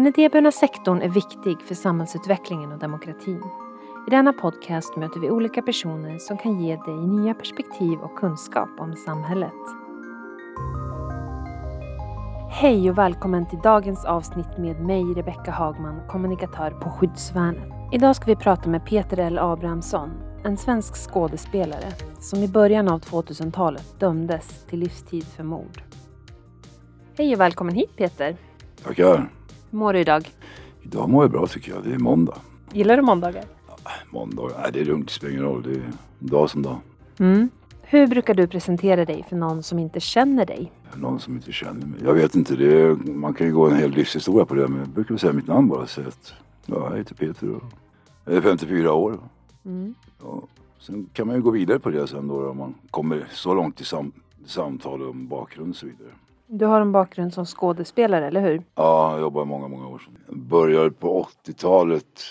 Den idéburna sektorn är viktig för samhällsutvecklingen och demokratin. I denna podcast möter vi olika personer som kan ge dig nya perspektiv och kunskap om samhället. Hej och välkommen till dagens avsnitt med mig, Rebecka Hagman, kommunikatör på Skyddsvärnet. Idag ska vi prata med Peter L. Abrahamsson, en svensk skådespelare som i början av 2000-talet dömdes till livstid för mord. Hej och välkommen hit Peter. Tackar. Hur mår du idag? Idag mår jag bra tycker jag. Det är måndag. Gillar du måndagar? Måndag? Nej, det är lugnt. Det spelar ingen roll. Det är dag som dag. Mm. Hur brukar du presentera dig för någon som inte känner dig? Någon som inte känner mig. Jag vet inte. Det är, man kan ju gå en hel livshistoria på det. Men jag brukar säga mitt namn bara. Säga att ja, jag heter Peter och jag är 54 år. Mm. Ja, sen kan man ju gå vidare på det sen då om man kommer så långt i sam samtal om bakgrund och så vidare. Du har en bakgrund som skådespelare, eller hur? Ja, jag jobbade många, många år började på 80-talet,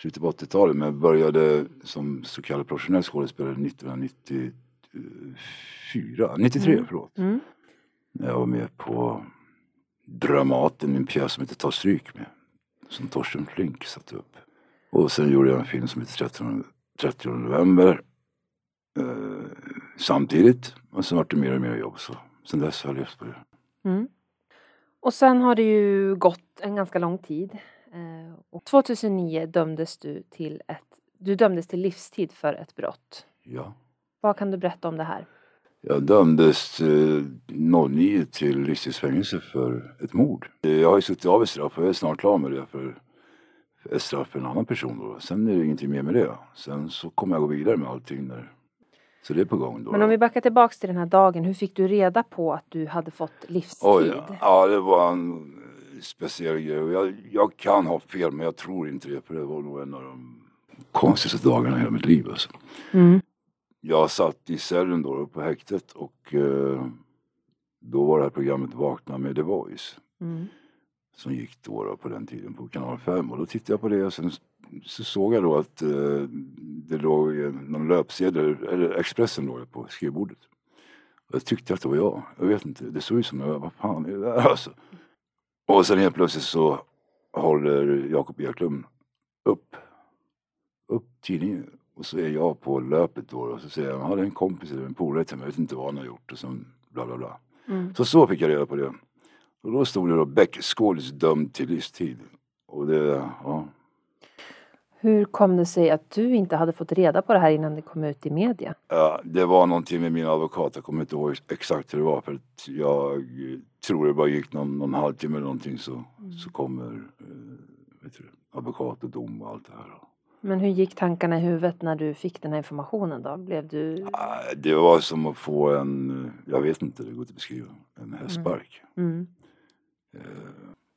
slutet på 80-talet, men började som så kallad professionell skådespelare 1994, 93 Mm. förlåt. Mm. Jag var med på Dramaten, min pjäs som heter Ta stryk med. Som Torsten Flink satte upp. Och sen gjorde jag en film som heter 30, 30 november. Eh, samtidigt. Och sen vart det mer och mer jobb. Så sen dess har jag levt på det. Mm. Och sen har det ju gått en ganska lång tid. Eh, Och 2009 dömdes du till ett du dömdes till livstid för ett brott. Ja. Vad kan du berätta om det här? Jag dömdes eh, 09 till livstidsfängelse för ett mord. Eh, Jag har ju suttit av ett straff och jag är snart klar med det för för ett straff för en annan person då. Sen är det ingenting mer med det. Sen så kommer jag gå vidare med allting där. Så det är på gång då. Men om vi backar tillbaks till den här dagen, hur fick du reda på att du hade fått livstid? Oj, ja. ja, det var en speciell grej. Jag, jag kan ha fel men jag tror inte det för det var nog en av de konstigaste dagarna i hela mitt liv alltså. Mm. Jag satt i cellen då på häktet och eh, då var det här programmet Vakna med The Voice. Mm. som gick då, då på den tiden på kanal 5 och då tittade jag på det och sen så såg jag då att eh, det låg någon löpsedel, eller Expressen låg det på skrivbordet. Och jag tyckte att det var jag. Jag vet inte, det såg ut som jag, vad fan är det där alltså? Och sen helt plötsligt så håller Jakob Eklund upp, upp tidningen och så är jag på löpet då och så säger han, ja det är en kompis eller en polare till mig, jag vet inte vad han har gjort och sen bla bla bla. Mm. Så så fick jag reda på det. Och då stod det då Beck skådis dömd till livstid. Och det, ja. Hur kom det sig att du inte hade fått reda på det här innan det kom ut i media? ja. Det var någonting med min advokat, jag kommer inte ihåg exakt hur det var. För att jag tror det bara gick någon, någon halvtimme eller någonting så, så kommer eh, du, advokat och dom och allt det här. Men hur gick tankarna i huvudet när du fick den här informationen då? Blev du... Ah, Det var som att få en, jag vet inte, det går inte att beskriva, en hästspark. Mm. Eh,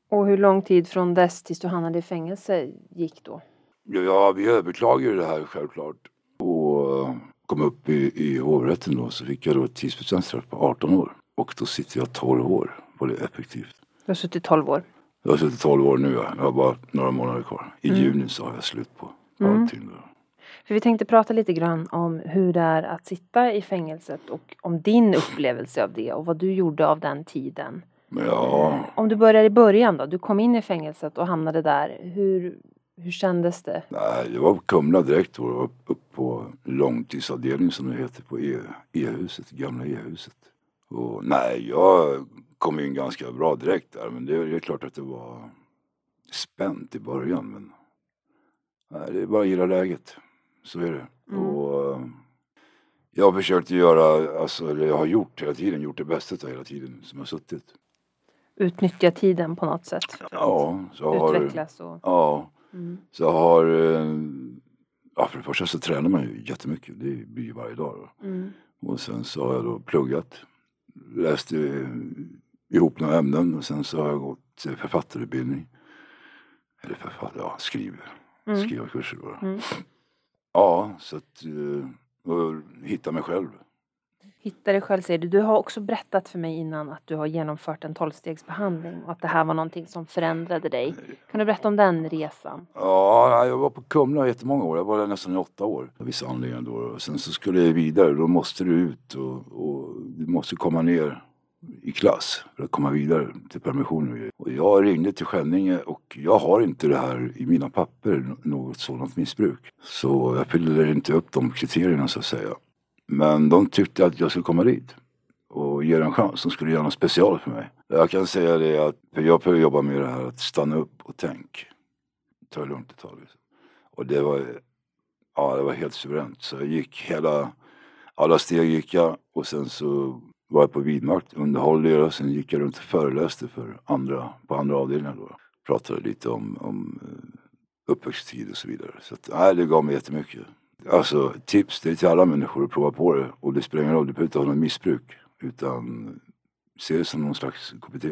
Och hur lång tid från dess tills du hamnade i fängelse gick då? Ja, vi överklagade det här självklart. Och eh, kom upp i, i hovrätten då så fick jag då ett tidsbestämt straff på 18 år. Och då sitter jag 12 år på det effektivt. Du har suttit 12 år. Jag har suttit 12 år nu, ja. jag har bara några månader kvar. I Mm. juni så har jag slut på Mm. allting. Då. För vi tänkte prata lite grann om hur det är att sitta i fängelset och om din upplevelse av det och vad du gjorde av den tiden. Ja, Om du börjar i början då, du kom in i fängelset och hamnade där. Hur, hur kändes det? nej, det var Kumla direkt. Jag var upp på långtidsavdelningen som det heter på E- E-huset, gamla E-huset. Och nej, jag kom in ganska bra direkt där. Men det, det är klart att det var spänt i början. Men nej, det är bara att gilla läget. Så är det. Mm. Och eh, jag har försökt göra, alltså, eller jag har gjort hela tiden, gjort det bästa av hela tiden som jag har suttit. Utnyttja tiden på något sätt? Ja, så har, Utvecklas och... ja, Mm. så har, eh, ja för det första så tränar man ju jättemycket, det blir ju varje dag. Mm. Och sen så har jag då pluggat, läst eh, ihop några ämnen och sen så har jag gått författarutbildning. Eller författare, ja skriv, Mm. skrivarkurser då. Mm. Ja, så att, eh, och hitta mig själv. Hitta dig själv säger du. Du har också berättat för mig innan att du har genomfört en tolvstegsbehandling och att det här var någonting som förändrade dig. Kan du berätta om den resan? Ja, jag var på Kumla jättemånga år. Jag var där nästan i åtta år. Av vissa anledningar då. Och sen så skulle jag vidare. Då måste du ut och, och du måste komma ner i klass för att komma vidare till permission Och jag ringde till Skänninge och jag har inte det här i mina papper, något sådant missbruk. Så jag fyller inte upp de kriterierna så att säga. Men de tyckte att jag skulle komma dit och ge det en chans. De skulle göra något special för mig. Jag kan säga det att, för jag behöver jobba med det här att stanna upp och tänk. Ta det lugnt ett tag. Liksom. Och det var, ja det var helt suveränt. Så jag gick hela, alla steg gick jag och sen så var jag på vidmakt, underhåll det och sen gick jag runt och föreläste för andra, på andra avdelningar då. Pratade lite om, om eh, uppväxttid och så vidare. Så att, nej, det gav mig jättemycket. Alltså tips, det är till alla människor att prova på det. Och det spelar ingen roll, du behöver inte ha något missbruk. Utan se det som någon slags KBT.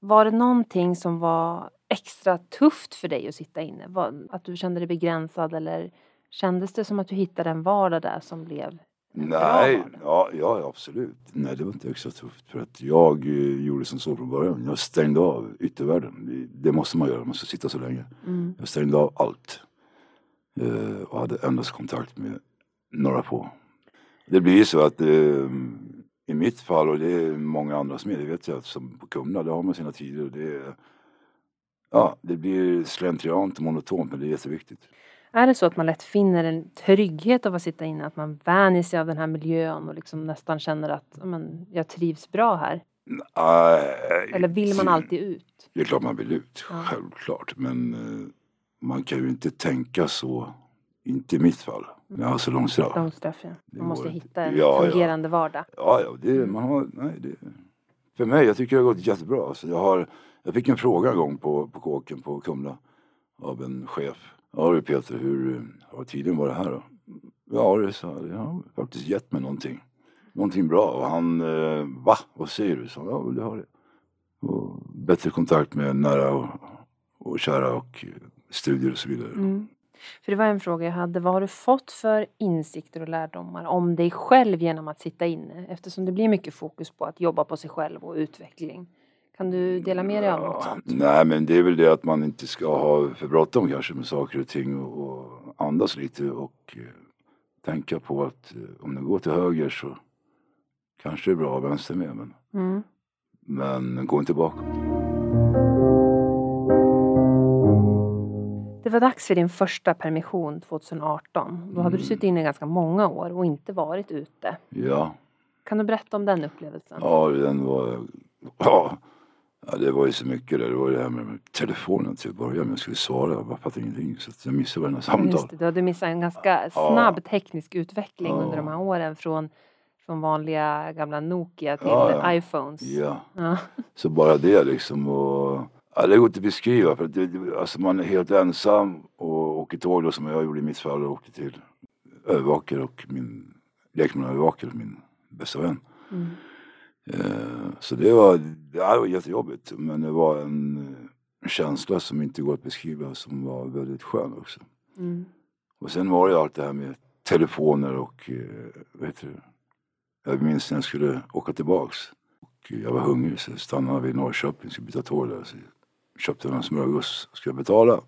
Var det någonting som var extra tufft för dig att sitta inne? Var, att du kände dig begränsad eller kändes det som att du hittade en vardag där som blev Nej, ja, ja absolut. Nej, det var inte extra tufft. För att jag eh, gjorde som så från början. Jag stängde av yttervärlden. Det, måste man göra, man ska sitta så länge. Mm. Jag stängde av allt. Eh, och hade endast kontakt med några få. Det blir så att eh, i mitt fall, och det är många andras med, det vet jag, som på Kumla, där har man sina tider. Och det, är, ja, det blir slentriant och monotont, men det är jätteviktigt. Är det så att man lätt finner en trygghet av att sitta inne, att man vänjer sig av den här miljön och liksom nästan känner att men, jag trivs bra här? Nej, Eller vill man alltid ut? Det är klart man vill ut, Ja. självklart. Men eh, man kan ju inte tänka så, inte i mitt fall. Jag har så lång straff. Lång straff, ja. Man måste hitta en. Ja, ja. fungerande vardag. Ja, ja, det, man har, nej, det, för mig, jag tycker det har gått jättebra. Alltså, jag, har, jag fick en fråga en gång på, på kåken på Kumla av en chef. Ja du Peter, hur har tiden varit här då? Ja det sa jag, har faktiskt gett mig någonting. Någonting bra. Och han, eh, va? Vad säger du? Så, ja det har det. Och bättre kontakt med nära och, och kära och studier och så vidare. Mm. För det var en fråga jag hade. Vad har du fått för insikter och lärdomar om dig själv genom att sitta inne? Eftersom det blir mycket fokus på att jobba på sig själv och utveckling. Kan du dela med dig av något sånt? Nej men det är väl det att man inte ska ha för bråttom kanske med saker och ting och, och andas lite och eh, tänka på att eh, om det går till höger så kanske det är bra att vänster med men, Mm. men gå inte bakåt. Det var dags för din första permission 2018. Då hade du Mm. suttit inne ganska många år och inte varit ute. Ja, Kan du berätta om den upplevelsen? ja den var, ja, ja det var ju så mycket där. Det var det här med, telefonen till att börja med. Jag skulle svara, jag bara fattade ingenting så jag missade varenda samtal. Just det, du hade missat en ganska Ja. snabb teknisk utveckling Ja. under de här åren från, från vanliga gamla Nokia till Ja, ja. iPhones. Ja. Ja. Så bara det liksom och ja, det går inte att beskriva för att det, alltså man är helt ensam och åker tåg då som jag gjorde i mitt fall och åkte till övervakare och min lekmannaövervakare, min bästa vän. Mm. Eh, så det var, det var jättejobbigt men det var en eh, känsla som inte går att beskriva som var väldigt skön också. Mm. Och sen var det allt det här med telefoner och eh, vad heter det? Jag minns när jag skulle åka tillbaks. Och jag var hungrig så jag stannade vid Norrköping, skulle byta tåg där. Så köpte en smörgås, skulle jag betala.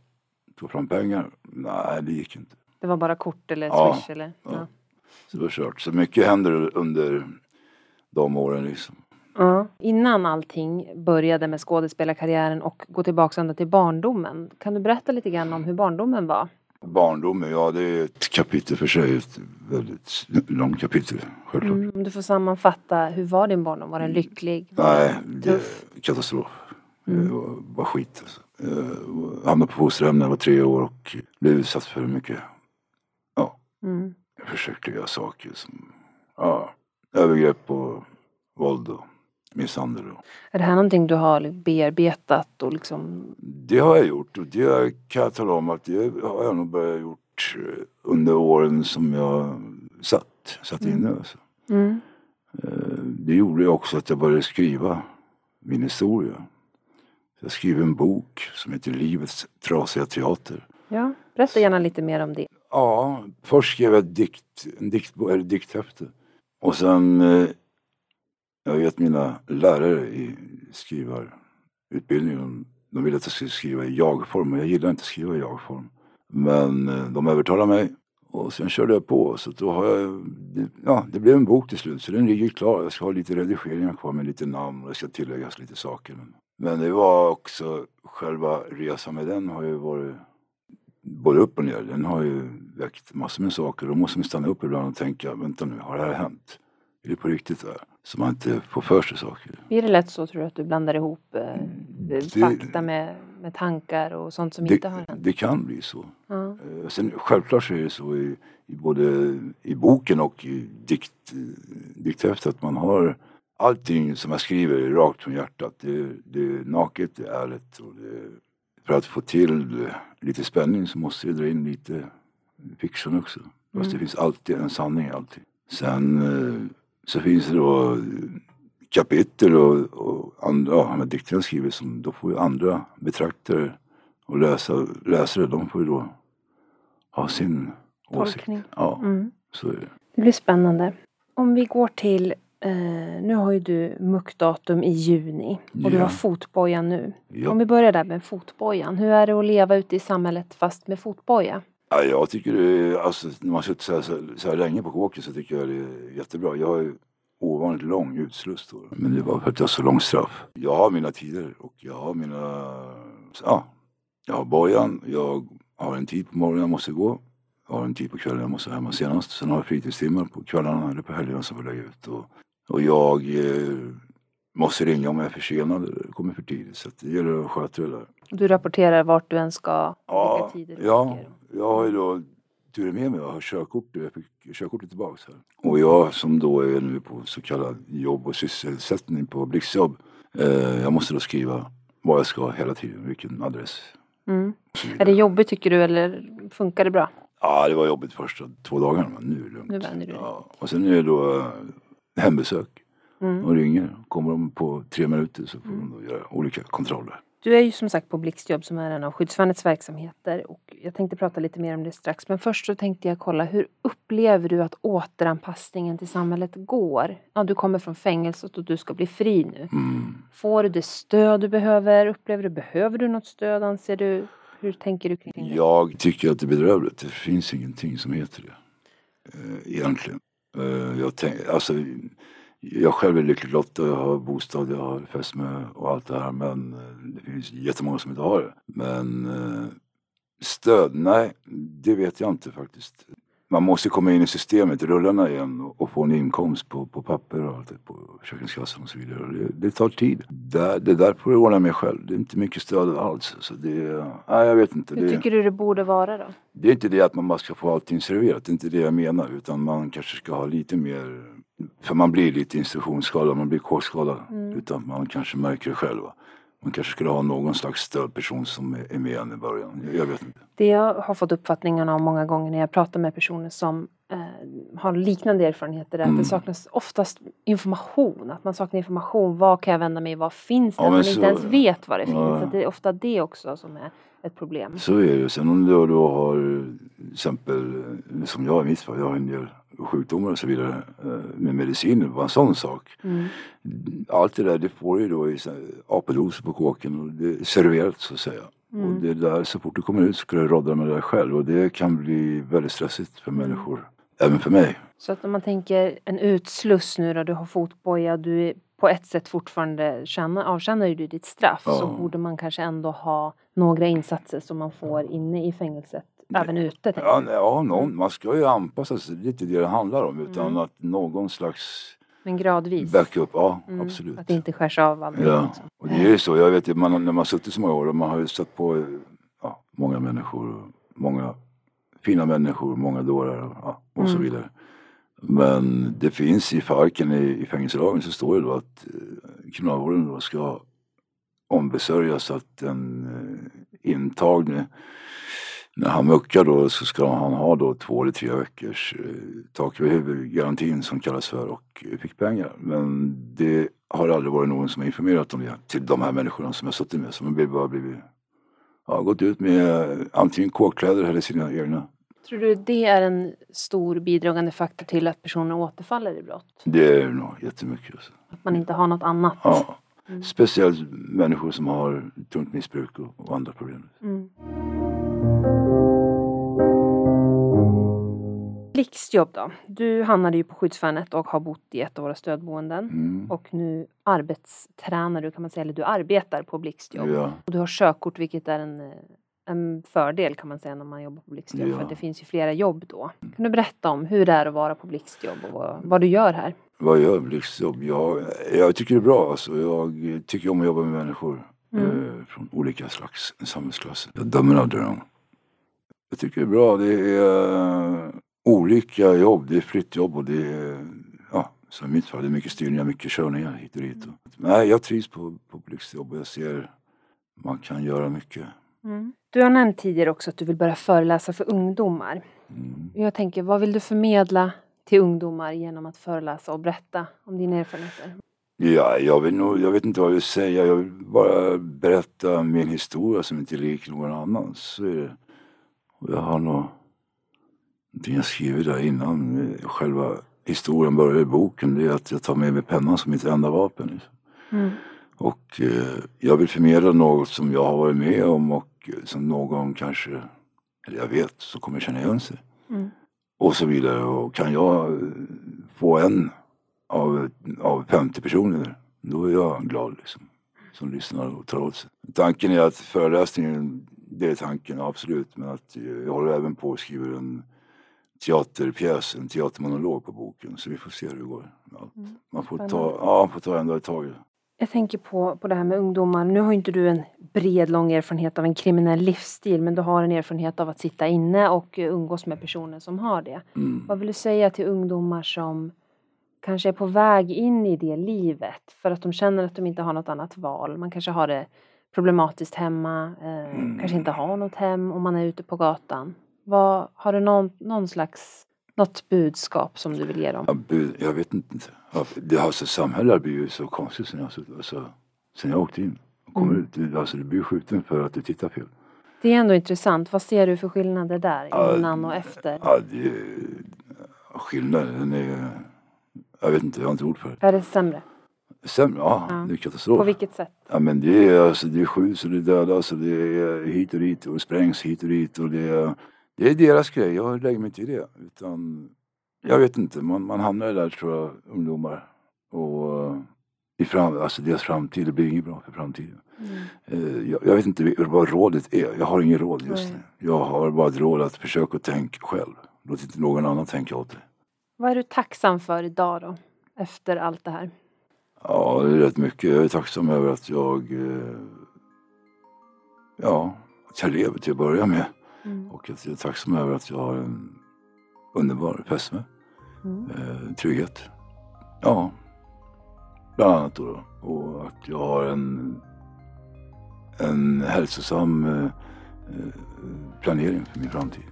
Tog fram pengar. Nej, det gick inte. Det var bara kort eller Ja, swish eller? ja. Ja. Så det var kört. Så mycket händer under de åren liksom. Ja. Innan allting började med skådespelarkarriären och gå tillbaka ända till barndomen. Kan du berätta lite grann om hur barndomen var? Barndomen, ja det är ett kapitel för sig. Ett väldigt långt kapitel, självklart. Mm. Om du får sammanfatta, hur var din barndom? Var den lycklig? Nej, det tuff? katastrof. Mm. Det var skit alltså. Jag hamnade på fosterhem när jag var tre år och blev utsatt för mycket Mm. förskräckliga saker som ja, övergrepp och våld och misshandel. Och. Är det här någonting du har bearbetat och liksom Det har jag gjort och det kan jag tala om att det har jag nog börjat gjort eh, under åren som jag satt, satt Mm. inne. Alltså. Mm. Eh, Det gjorde också att jag började skriva min historia. Jag skrev en bok som heter Livets trasiga teater. Ja, berätta gärna lite mer om det. Ja, först skrev jag dikt, en dikt, eller dikthäfte. Och sen, eh, jag vet mina lärare i skrivarutbildningen, de ville att jag skulle skriva i jag-form och jag gillar inte att skriva i jag-form. Men eh, de övertalade mig Och sen körde jag på så då har jag, ja det blev en bok till slut så den ligger klar. Jag ska ha lite redigeringar kvar med lite namn och det ska tilläggas lite saker. Men det var också själva resan med den har ju varit både upp och ner. Den har ju väckt massor med saker. Då måste man stanna upp ibland och tänka, vänta nu, har det här hänt? Är det på riktigt? Där? Så man inte får för sig saker. Blir det lätt så tror du att du blandar ihop eh, det, fakta med, med tankar och sånt som det, inte har hänt? Det kan bli så. Ja. Eh, Sen självklart så är det så i, i både i boken och i dikt, dikthäftet att man har allting som jag skriver är rakt från hjärtat. Det, det är naket, det är ärligt och det, för att få till lite spänning så måste vi dra in lite fiction också. Fast Mm. det finns alltid en sanning alltid. Sen eh, så finns det då kapitel och, och andra ja, dikter jag skriver som då får ju andra betraktare och läsa, läsare, de får ju då ha sin åsikt. Tolkning. Ja, Mm. så är det. Det blir spännande. Om vi går till, eh, nu har ju du muckdatum i juni och du Ja. har fotboja nu. Ja. Om vi börjar där med fotbojan. Hur är det att leva ute i samhället fast med fotboja? Ja, jag tycker det är, alltså när man suttit så här, så, så här länge på kåken så tycker jag det är jättebra. Jag har ju ovanligt lång utsluss då. Men det var för att jag har så lång straff. Jag har mina tider och jag har mina, ja, jag har bojan, jag har en tid på morgonen jag måste gå. Jag har en tid på kvällen jag måste hemma senast. Sen har jag fritidstimmar på kvällarna eller på helgerna som jag lägga ut. Och, och jag eh, måste ringa om jag är försenad eller kommer för tidigt. Så det gäller att sköta det där. Du rapporterar vart du än ska, Ja, vilka tider du ja, åker. jag har ju då turen med mig. Jag har körkort. Jag fick körkortet tillbaks här. Och jag som då är nu på så kallad jobb och sysselsättning på blixtjobb. Eh, jag måste då skriva vad jag ska hela tiden, vilken adress. Mm. Är det jobbigt tycker du eller funkar det bra? Ja, det var jobbigt första två dagarna men nu är det lugnt. Nu vänder du ja. Och sen är det då eh, hembesök. Mm. De ringer. Kommer de på tre minuter så får de då göra olika kontroller. Du är ju som sagt på Blixtjobb som är en av skyddsvärnets verksamheter och jag tänkte prata lite mer om det strax. Men först så tänkte jag kolla, hur upplever du att återanpassningen till samhället går? Ja, du kommer från fängelset och du ska bli fri nu. Mm. Får du det stöd du behöver? Upplever du, behöver du något stöd anser du? Hur tänker du kring det? Jag tycker att det är bedrövligt. Det finns ingenting som heter det. Eh, egentligen. Eh, jag, tänk, alltså, jag själv är lyckligt lottad. Jag har bostad, jag har fästmö och allt det här. Men eh, det finns jättemånga som inte har det. Men eh, stöd? Nej, det vet jag inte faktiskt. Man måste komma in i systemet, rullarna igen och, få en inkomst på, på papper och allt det, på Försäkringskassan och så vidare. Det, det tar tid. Det, det där får jag ordna med själv. Det är inte mycket stöd alls. Så det, nej, jag vet inte. Hur Det, tycker du det borde vara då? det är inte det att man bara ska få allting serverat, det är inte det jag menar. Utan man kanske ska ha lite mer, för man blir lite instruktionsskadad, man blir kårskadad. Mm. Utan man kanske märker det själv. Man kanske skulle ha någon slags stödperson som är med en i början. Jag, jag vet inte. Det jag har fått uppfattningen av många gånger när jag pratar med personer som eh, har liknande erfarenheter att Mm. det saknas oftast information. Att man saknar information. Vad kan jag vända mig Vad finns det? Ja, man så inte ens vet vad det Ja. finns. Att det är ofta det också som är ett problem. Så är det. Sen om du då, har till exempel, som jag i mitt fall, jag har en del sjukdomar och så vidare. eh, Med mediciner, bara en sån sak. Mm. Allt det där det får du ju då i apedoser på kåken och det är serverat så att säga. Mm. Och det där, så fort du kommer ut så ska du rådda med det där själv och det kan bli väldigt stressigt för Mm. människor. Även för mig. Så att om man tänker en utsluss nu då, du har fotboja, du är på ett sätt fortfarande känner, avtjänar ju du ditt straff Ja. så borde man kanske ändå ha några insatser som man får inne i fängelset, även ute. Ja, ja någon, man ska ju anpassa sig, det är inte det det handlar om utan Mm. att någon slags Men gradvis. backup, ja Mm, absolut. Att det inte skärs av allting. Ja, liksom. och det är ju så. Jag vet ju, man, när man har suttit så många år och man har ju stött på ja, många människor, och många fina människor, många dårar och, ja, och så Mm. vidare. Men det finns i farken i, i fängelselagen så står det då att eh, kriminalvården då ska ombesörja så att den eh, intagne när han muckar då så ska han ha då två eller tre veckors eh, tak över huvudet-garantin som kallas för och eh, fick pengar. Men det har aldrig varit någon som har informerat om det till de här människorna som jag suttit med. Som har blivit- bara blivit, ja, gått ut med eh, antingen kåkkläder eller sina egna. Tror du det är en stor bidragande faktor till att personer återfaller i brott? Det är nog jättemycket. Alltså. Att man inte har något annat? Ja. Mm. Speciellt människor som har tungt missbruk och, och andra problem. Mm. Blixtjobb då. Du hamnade ju på Skyddsvärnet och har bott i ett av våra stödboenden. Mm. Och nu arbetstränar du kan man säga, eller du arbetar på Blixtjobb. Ja. Och du har körkort vilket är en, eh, en fördel kan man säga när man jobbar på Blixtjobb. Ja. För att det finns ju flera jobb då. Kan du berätta om hur det är att vara på Blixtjobb och vad, vad du gör här? Vad gör Blixtjobb? Jag, jag tycker det är bra. Alltså. Jag tycker om att jobba med människor Mm. eh, från olika slags samhällsklasser. Jag dömer aldrig dem. Jag tycker det är bra. Det är olika jobb. Det är fritt jobb och det är, ja, som i mitt fall, det är mycket styrningar, mycket körningar hit och dit. Nej, jag trivs på, på Blixtjobb och jag ser man kan göra mycket. Du har nämnt tidigare också att du vill börja föreläsa för ungdomar. Mm. Jag tänker, vad vill du förmedla till ungdomar genom att föreläsa och berätta om dina erfarenheter? Ja, jag, vill nog, jag vet inte vad jag vill säga. Jag vill bara berätta min historia som inte är lik någon annan. Så är det. Och jag har nog någonting jag skrivit där innan. Själva historien börjar i boken. Det är att jag tar med mig pennan som mitt enda vapen. Liksom. Mm. Och eh, jag vill förmedla något som jag har varit med om och eh, som någon kanske, eller jag vet, så kommer känna igen sig. Mm. Och så vidare. Och kan jag eh, få en av, av 50 personer, då är jag glad liksom. Som lyssnar och tar åt sig. Tanken är att föreläsningen, det är tanken absolut. Men att eh, jag håller även på och skriver en teaterpjäs, en teatermonolog på boken. Så vi får se hur det går. Mm. Man får ta, ja, får ta en dag i taget. Jag tänker på, på det här med ungdomar. Nu har inte du en bred, lång erfarenhet av en kriminell livsstil men du har en erfarenhet av att sitta inne och eh, umgås med personer som har det. Mm. Vad vill du säga till ungdomar som kanske är på väg in i det livet för att de känner att de inte har något annat val. Man kanske har det problematiskt hemma, eh, Mm. kanske inte har något hem och man är ute på gatan. Vad, har du någon, någon slags, något budskap som du vill ge dem? Ja, bu- jag vet inte. Ja, Det, alltså, samhället har blivit så konstigt sen jag, alltså, sen jag åkte in. Kommer Mm. ut. Du- Alltså, du blir skjuten för att du tittar fel. Det är ändå intressant. Vad ser du för skillnader där Ja, innan och efter? Ja, det skillnaden är... Jag vet inte, jag har inte ord för det. Är det sämre? Sämre? Ja, Ja. det är katastrof. På vilket sätt? Ja, men det är, alltså, det skjuts och det dödas och det är hit och dit och det sprängs hit och dit. Och det, är, det är deras grej. Jag lägger mig inte i det. Utan, jag vet inte, man, man hamnar där tror jag, ungdomar. Och eh, i fram, alltså deras framtid, det blir inget bra för framtiden. Eh, Jag, jag vet inte vad rådet är. Jag har inget råd just nu. Jag har bara ett råd att försöka tänka själv. Låt inte någon annan tänka åt dig. Vad är du tacksam för idag då? Efter allt det här? Ja, det är rätt mycket. Jag är tacksam över att jag... eh, Ja, att jag lever till att börja med. Mm. Och att jag är tacksam över att jag har en underbar fästmö. Mm. Eh, trygghet. Ja, bland annat då. Och att jag har en, en hälsosam eh, eh, planering för min framtid.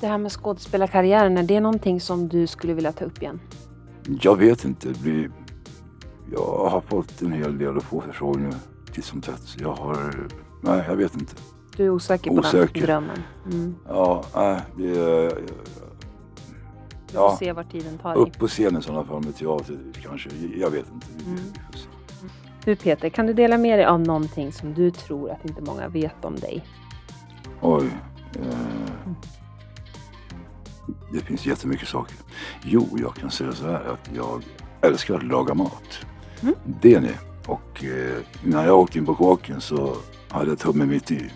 Det här med skådespelarkarriären, är det någonting som du skulle vilja ta upp igen? Jag vet inte. Jag har fått en hel del att få förfrågningar titt som tätt. Jag har... Nej, jag vet inte. Du är osäker på Osäker. den drömmen? Mm. Ja, nej, det är... Vi får Ja. se vart tiden tar dig. Upp på scenen i sådana fall med teater kanske. Jag vet inte. Vi- Mm. vi. Du Peter, kan du dela med dig av någonting som du tror att inte många vet om dig? Oj. Eh, det finns jättemycket saker. Jo, jag kan säga så här att jag älskar att laga mat. Mm. Det är det. Och eh, när jag åkte in på kåken så hade jag tummen mitt i.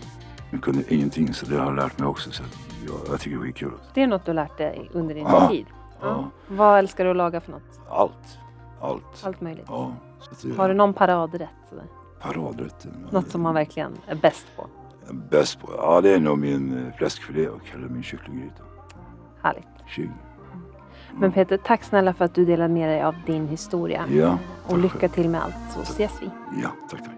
Jag kunde ingenting så det har jag lärt mig också. Så jag, jag tycker det är skitkul. Det är något du lärt dig under din Ja. tid? Ja. Vad älskar du att laga för något? Allt. Allt. Allt möjligt. Ja. Det, Har du någon paradrätt? Sådär? Paradrätten. Något som man verkligen är bäst på? Bäst på? Ja, det är nog min eh, fläskfilé och eller min kycklinggryta. Härligt. Kyng. Men Peter, tack snälla för att du delade med dig av din historia. Ja, Och lycka själv. till med allt så ses vi. Ja, tack tack.